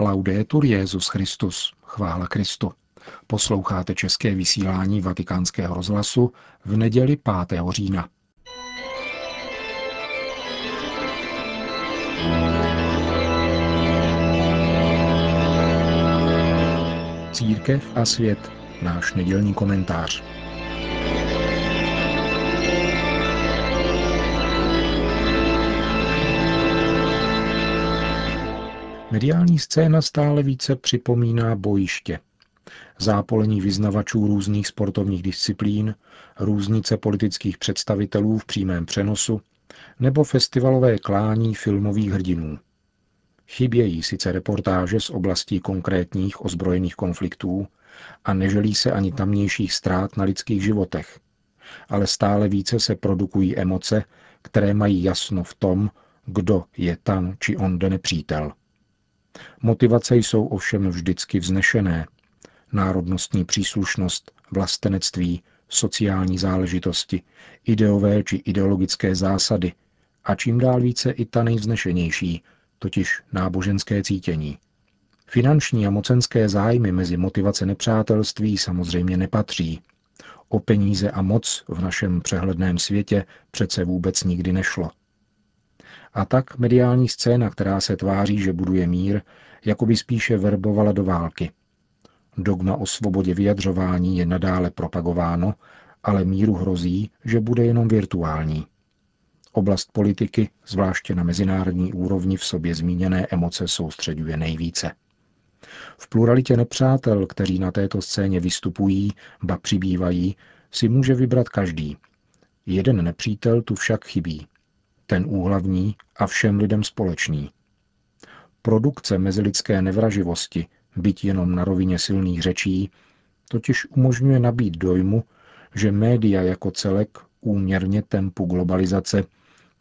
Laudetur Jezus Christus, chvála Kristu. Posloucháte české vysílání Vatikánského rozhlasu v neděli 5. října. Církev a svět, náš nedělní komentář. Mediální scéna stále více připomíná bojiště. Zápolení vyznavačů různých sportovních disciplín, různice politických představitelů v přímém přenosu nebo festivalové klání filmových hrdinů. Chybějí sice reportáže z oblastí konkrétních ozbrojených konfliktů a neželí se ani tamnějších ztrát na lidských životech, ale stále více se produkují emoce, které mají jasno v tom, kdo je tam či onde nepřítel. Motivace jsou ovšem vždycky vznešené. Národnostní příslušnost, vlastenectví, sociální záležitosti, ideové či ideologické zásady a čím dál více i ta nejvznešenější, totiž náboženské cítění. Finanční a mocenské zájmy mezi motivace nepřátelství samozřejmě nepatří. O peníze a moc v našem přehledném světě přece vůbec nikdy nešlo. A tak mediální scéna, která se tváří, že buduje mír, jako by spíše verbovala do války. Dogma o svobodě vyjadřování je nadále propagováno, ale míru hrozí, že bude jenom virtuální. Oblast politiky, zvláště na mezinárodní úrovni, v sobě zmíněné emoce soustředuje nejvíce. V pluralitě nepřátel, kteří na této scéně vystupují, ba přibývají, si může vybrat každý. Jeden nepřítel tu však chybí ten úhlavní a všem lidem společný. Produkce mezilidské nevraživosti, byť jenom na rovině silných řečí, totiž umožňuje nabít dojmu, že média jako celek úměrně tempu globalizace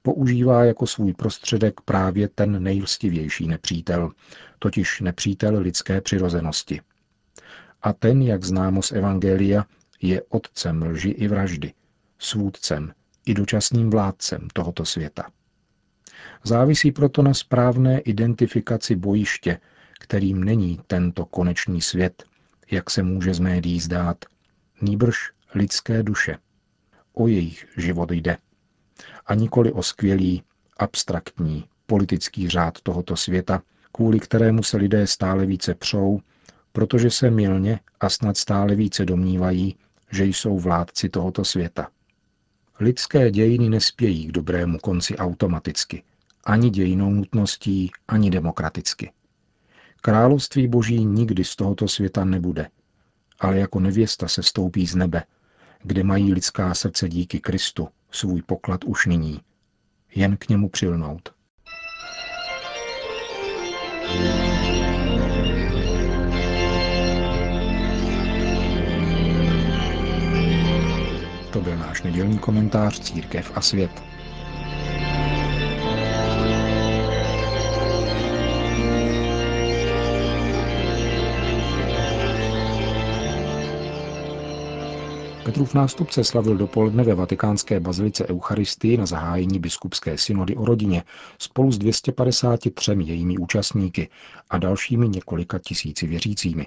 používá jako svůj prostředek právě ten nejlstivější nepřítel, totiž nepřítel lidské přirozenosti. A ten, jak známo z Evangelia, je otcem lži i vraždy, svůdcem, i dočasným vládcem tohoto světa. Závisí proto na správné identifikaci bojiště, kterým není tento konečný svět, jak se může z médií zdát, nýbrž lidské duše. O jejich život jde. A nikoli o skvělý, abstraktní, politický řád tohoto světa, kvůli kterému se lidé stále více přou, protože se milně a snad stále více domnívají, že jsou vládci tohoto světa. Lidské dějiny nespějí k dobrému konci automaticky, ani dějinou nutností, ani demokraticky. Království boží nikdy z tohoto světa nebude, ale jako nevěsta se stoupí z nebe, kde mají lidská srdce díky Kristu svůj poklad už nyní. Jen k němu přilnout. To byl náš nedělní komentář Církev a svět. Petrův nástupce slavil dopoledne ve vatikánské bazilice Eucharistii na zahájení biskupské synody o rodině spolu s 253 jejími účastníky a dalšími několika tisíci věřícími.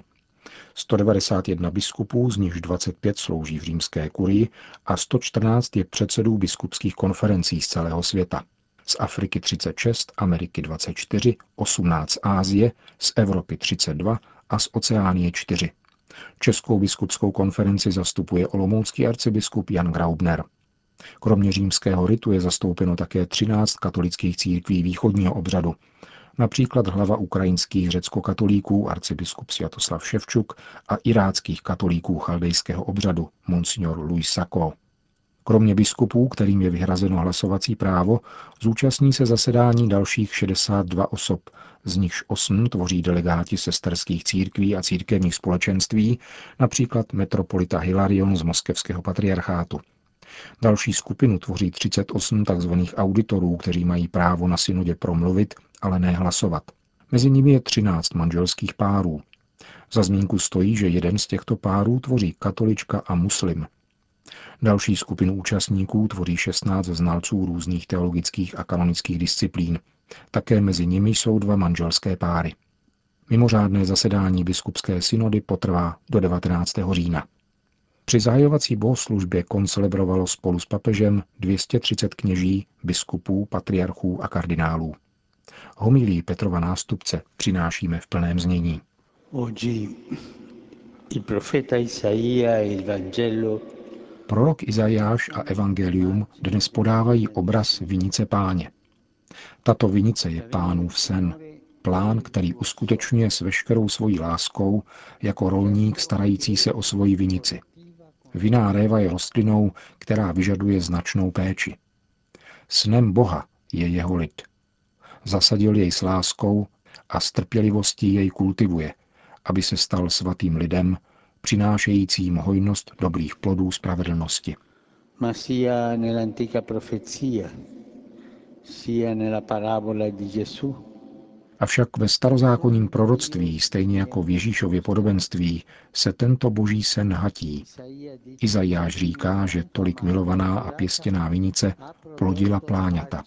191 biskupů, z nichž 25 slouží v římské kurii a 114 je předsedů biskupských konferencí z celého světa. Z Afriky 36, Ameriky 24, 18 Ázie, z Evropy 32 a z Oceánie 4. Českou biskupskou konferenci zastupuje olomoucký arcibiskup Jan Graubner. Kromě římského ritu je zastoupeno také 13 katolických církví východního obřadu, například hlava ukrajinských řecko-katolíků arcibiskup Sviatoslav Ševčuk a iráckých katolíků chaldejského obřadu monsignor Louis Sako. Kromě biskupů, kterým je vyhrazeno hlasovací právo, zúčastní se zasedání dalších 62 osob, z nichž 8 tvoří delegáti sesterských církví a církevních společenství, například metropolita Hilarion z moskevského patriarchátu. Další skupinu tvoří 38 tzv. auditorů, kteří mají právo na synodě promluvit ale ne hlasovat. Mezi nimi je 13 manželských párů. Za zmínku stojí, že jeden z těchto párů tvoří katolička a muslim. Další skupinu účastníků tvoří 16 znalců různých teologických a kanonických disciplín. Také mezi nimi jsou dva manželské páry. Mimořádné zasedání biskupské synody potrvá do 19. října. Při zahajovací bohoslužbě koncelebrovalo spolu s papežem 230 kněží, biskupů, patriarchů a kardinálů. Homilí Petrova nástupce přinášíme v plném znění. Prorok Izajáš a Evangelium dnes podávají obraz vinice páně. Tato vinice je pánův sen, plán, který uskutečňuje s veškerou svojí láskou jako rolník starající se o svoji vinici. Viná réva je rostlinou, která vyžaduje značnou péči. Snem Boha je jeho lid. Zasadil jej s láskou a s trpělivostí jej kultivuje, aby se stal svatým lidem, přinášejícím hojnost dobrých plodů spravedlnosti. Ma sia nell'antica profezia, sia nella parabola di Gesù, Avšak ve starozákonním proroctví, stejně jako v Ježíšově podobenství, se tento boží sen hatí. Izajáš říká, že tolik milovaná a pěstěná vinice plodila pláňata.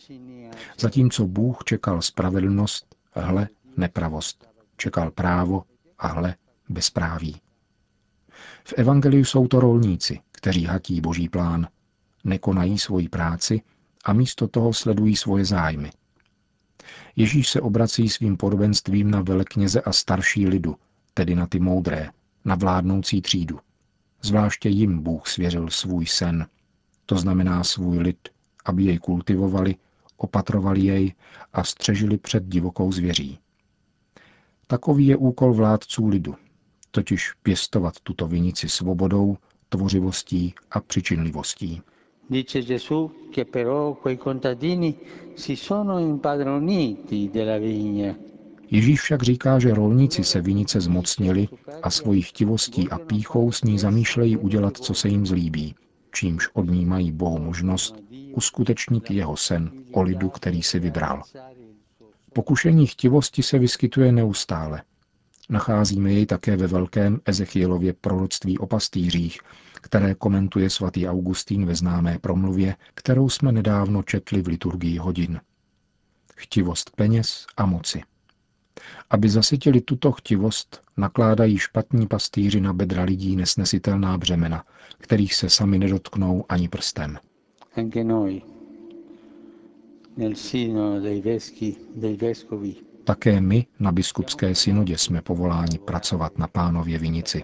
Zatímco Bůh čekal spravedlnost, hle nepravost. Čekal právo a hle bezpráví. V Evangeliu jsou to rolníci, kteří hatí boží plán, nekonají svoji práci a místo toho sledují svoje zájmy – Ježíš se obrací svým podobenstvím na velekněze a starší lidu, tedy na ty moudré, na vládnoucí třídu. Zvláště jim Bůh svěřil svůj sen, to znamená svůj lid, aby jej kultivovali, opatrovali jej a střežili před divokou zvěří. Takový je úkol vládců lidu, totiž pěstovat tuto vinici svobodou, tvořivostí a přičinlivostí. Dice Gesù che però quei contadini si sono impadroniti della vigna. Ježíš však říká, že rolníci se vinice zmocnili a svojí chtivostí a píchou s ní zamýšlejí udělat, co se jim zlíbí, čímž od ní mají Bohu možnost uskutečnit jeho sen o lidu, který si vybral. Pokušení chtivosti se vyskytuje neustále. Nacházíme jej také ve velkém Ezechielově proroctví o pastýřích, které komentuje svatý Augustín ve známé promluvě, kterou jsme nedávno četli v liturgii hodin. Chtivost peněz a moci. Aby zasytili tuto chtivost, nakládají špatní pastýři na bedra lidí nesnesitelná břemena, kterých se sami nedotknou ani prstem. Také my na biskupské synodě jsme povoláni pracovat na pánově vinici.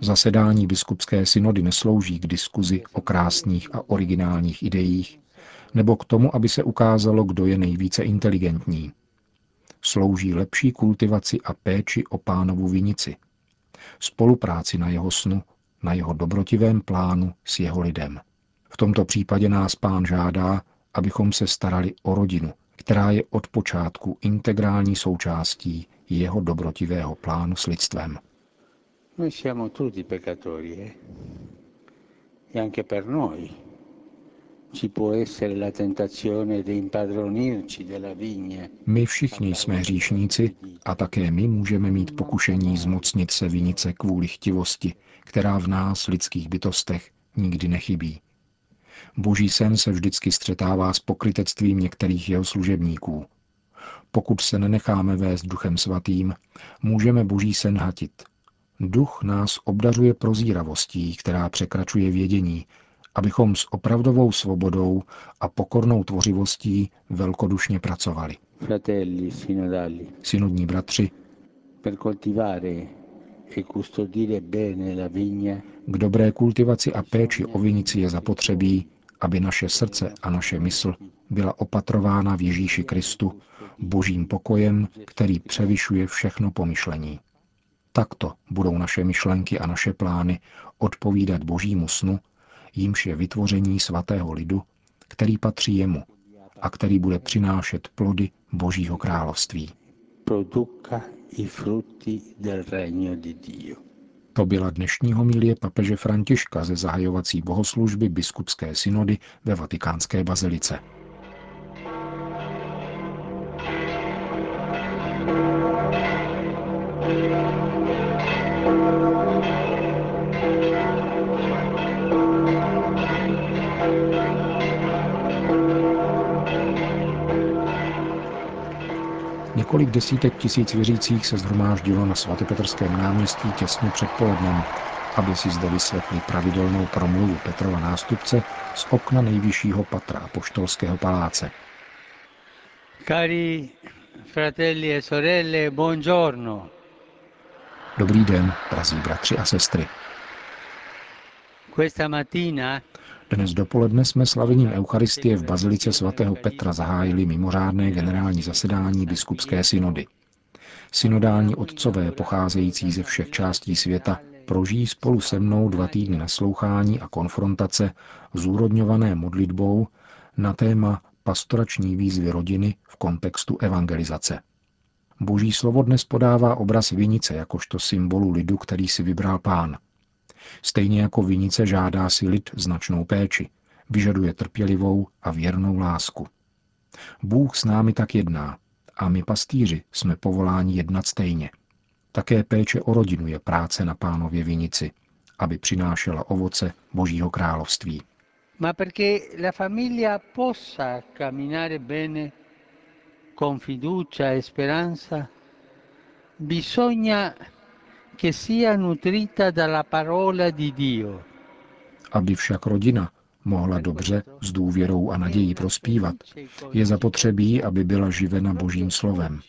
Zasedání biskupské synody neslouží k diskuzi o krásných a originálních ideích, nebo k tomu, aby se ukázalo, kdo je nejvíce inteligentní. Slouží lepší kultivaci a péči o pánovu vinici. Spolupráci na jeho snu, na jeho dobrotivém plánu s jeho lidem. V tomto případě nás pán žádá, abychom se starali o rodinu, která je od počátku integrální součástí jeho dobrotivého plánu s lidstvem. Noi siamo tutti peccatori, eh? E anche per noi ci può essere la tentazione di impadronirci della vigna. My všichni jsme hříšníci a také my můžeme mít pokušení zmocnit se vinice kvůli chtivosti, která v nás, lidských bytostech, nikdy nechybí. Boží sen se vždycky střetává s pokrytectvím některých jeho služebníků. Pokud se nenecháme vést duchem svatým, můžeme boží sen hatit – Duch nás obdařuje prozíravostí, která překračuje vědění, abychom s opravdovou svobodou a pokornou tvořivostí velkodušně pracovali. Fratelli. Synodní bratři, per coltivare k dobré kultivaci a péči o vinici je zapotřebí, aby naše srdce a naše mysl byla opatrována v Ježíši Kristu, božím pokojem, který převyšuje všechno pomyšlení. Takto budou naše myšlenky a naše plány odpovídat božímu snu, jímž je vytvoření svatého lidu, který patří jemu a který bude přinášet plody božího království. To byla dnešní homilie papeže Františka ze zahajovací bohoslužby biskupské synody ve vatikánské bazilice. Několik desítek tisíc věřících se zhromáždilo na svatopetrském náměstí těsně před polednem, aby si zde vysvětli pravidelnou promluvu Petrova nástupce z okna nejvyššího patra poštolského paláce. Cari fratelli e sorelle, buongiorno. Dobrý den, drazí bratři a sestry. Questa mattina Dnes dopoledne jsme slavením Eucharistie v Bazilice svatého Petra zahájili mimořádné generální zasedání biskupské synody. Synodální otcové pocházející ze všech částí světa prožijí spolu se mnou dva týdny naslouchání a konfrontace zúrodňované modlitbou na téma pastorační výzvy rodiny v kontextu evangelizace. Boží slovo dnes podává obraz vinice jakožto symbolu lidu, který si vybral pán. Stejně jako vinice žádá si lid značnou péči, vyžaduje trpělivou a věrnou lásku. Bůh s námi tak jedná a my pastýři jsme povoláni jednat stejně. Také péče o rodinu je práce na pánově vinici, aby přinášela ovoce Božího království. ma perché la famiglia possa camminare bene con fiducia e speranza, bisogna che sia nutrita dalla parola di Dio. Aby však rodina mohla dobře s důvěrou a nadějí prospívat, je zapotřebí, aby byla živena Božím slovem.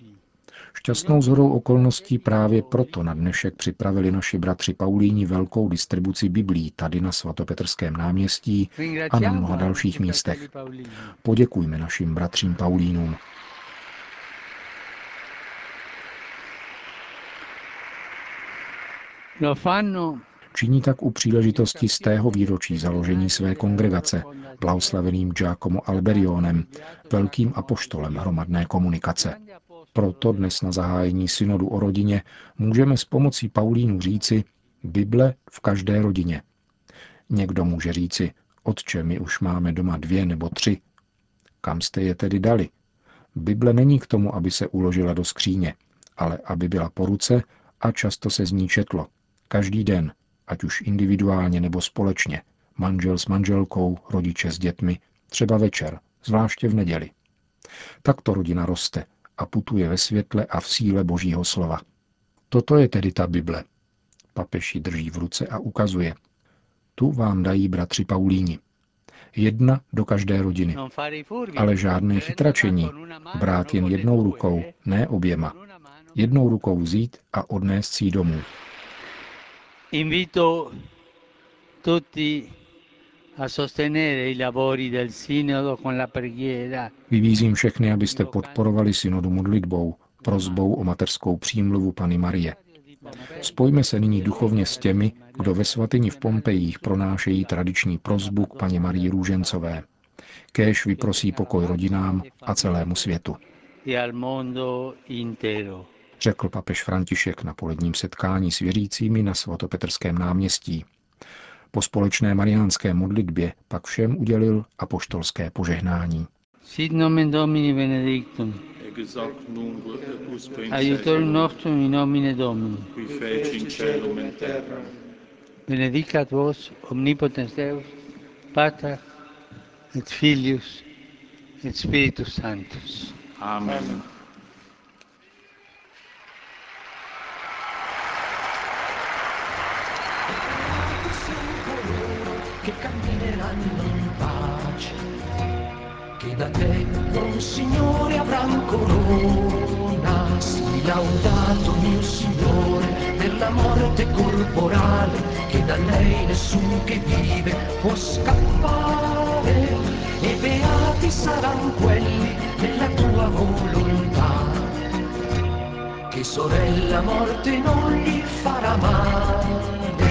Šťastnou zhodou okolností právě proto na dnešek připravili naši bratři Paulíni velkou distribuci Biblí tady na svatopetrském náměstí a na mnoha dalších místech. Poděkujme našim bratřím Paulínům. Činí tak u příležitosti z tého výročí založení své kongregace, blahoslaveným Giacomo Alberionem, velkým apoštolem hromadné komunikace. Proto dnes na zahájení synodu o rodině můžeme s pomocí Paulínu říci Bible v každé rodině. Někdo může říci, otče, my už máme doma dvě nebo tři. Kam jste je tedy dali? Bible není k tomu, aby se uložila do skříně, ale aby byla po ruce a často se z ní četlo. Každý den, ať už individuálně nebo společně, manžel s manželkou, rodiče s dětmi, třeba večer, zvláště v neděli. Takto rodina roste a putuje ve světle a v síle Božího slova. Toto je tedy ta Bible. Papež ji drží v ruce a ukazuje. Tu vám dají bratři Paulíni. Jedna do každé rodiny. Ale žádné chytračení. Brát jen jednou rukou, ne oběma. Jednou rukou vzít a odnést si domů. Invito tutti a sostenere i lavori del Sinodo con la preghiera. Vyvízím všechny, abyste podporovali synodu modlitbou, prozbou o mateřskou přímluvu Pany Marie. Spojme se nyní duchovně s těmi, kdo ve svatyni v Pompejích pronášejí tradiční prozbu k paně Marii Růžencové. Kéž vyprosí pokoj rodinám a celému světu. e al mondo intero. Řekl papež František na poledním setkání s věřícími na svatopetrském náměstí. Po společné mariánské modlitbě pak všem udělil apoštolské požehnání. Sit nomen Domini benedictum. hoc nunc et usque Aiutorium nostrum in nomine Domini. qui feci in celum et terra. Benedicat vos omnipotens Deus, Pater et Filius et Spiritus Sanctus. Amen. che cammineranno in pace, che da te, oh Signore, avranno corona. Sii laudato, mio Signore, per la morte corporale, che da lei nessuno che vive può scappare. E beati saranno quelli nella tua volontà, che sorella morte non gli farà male.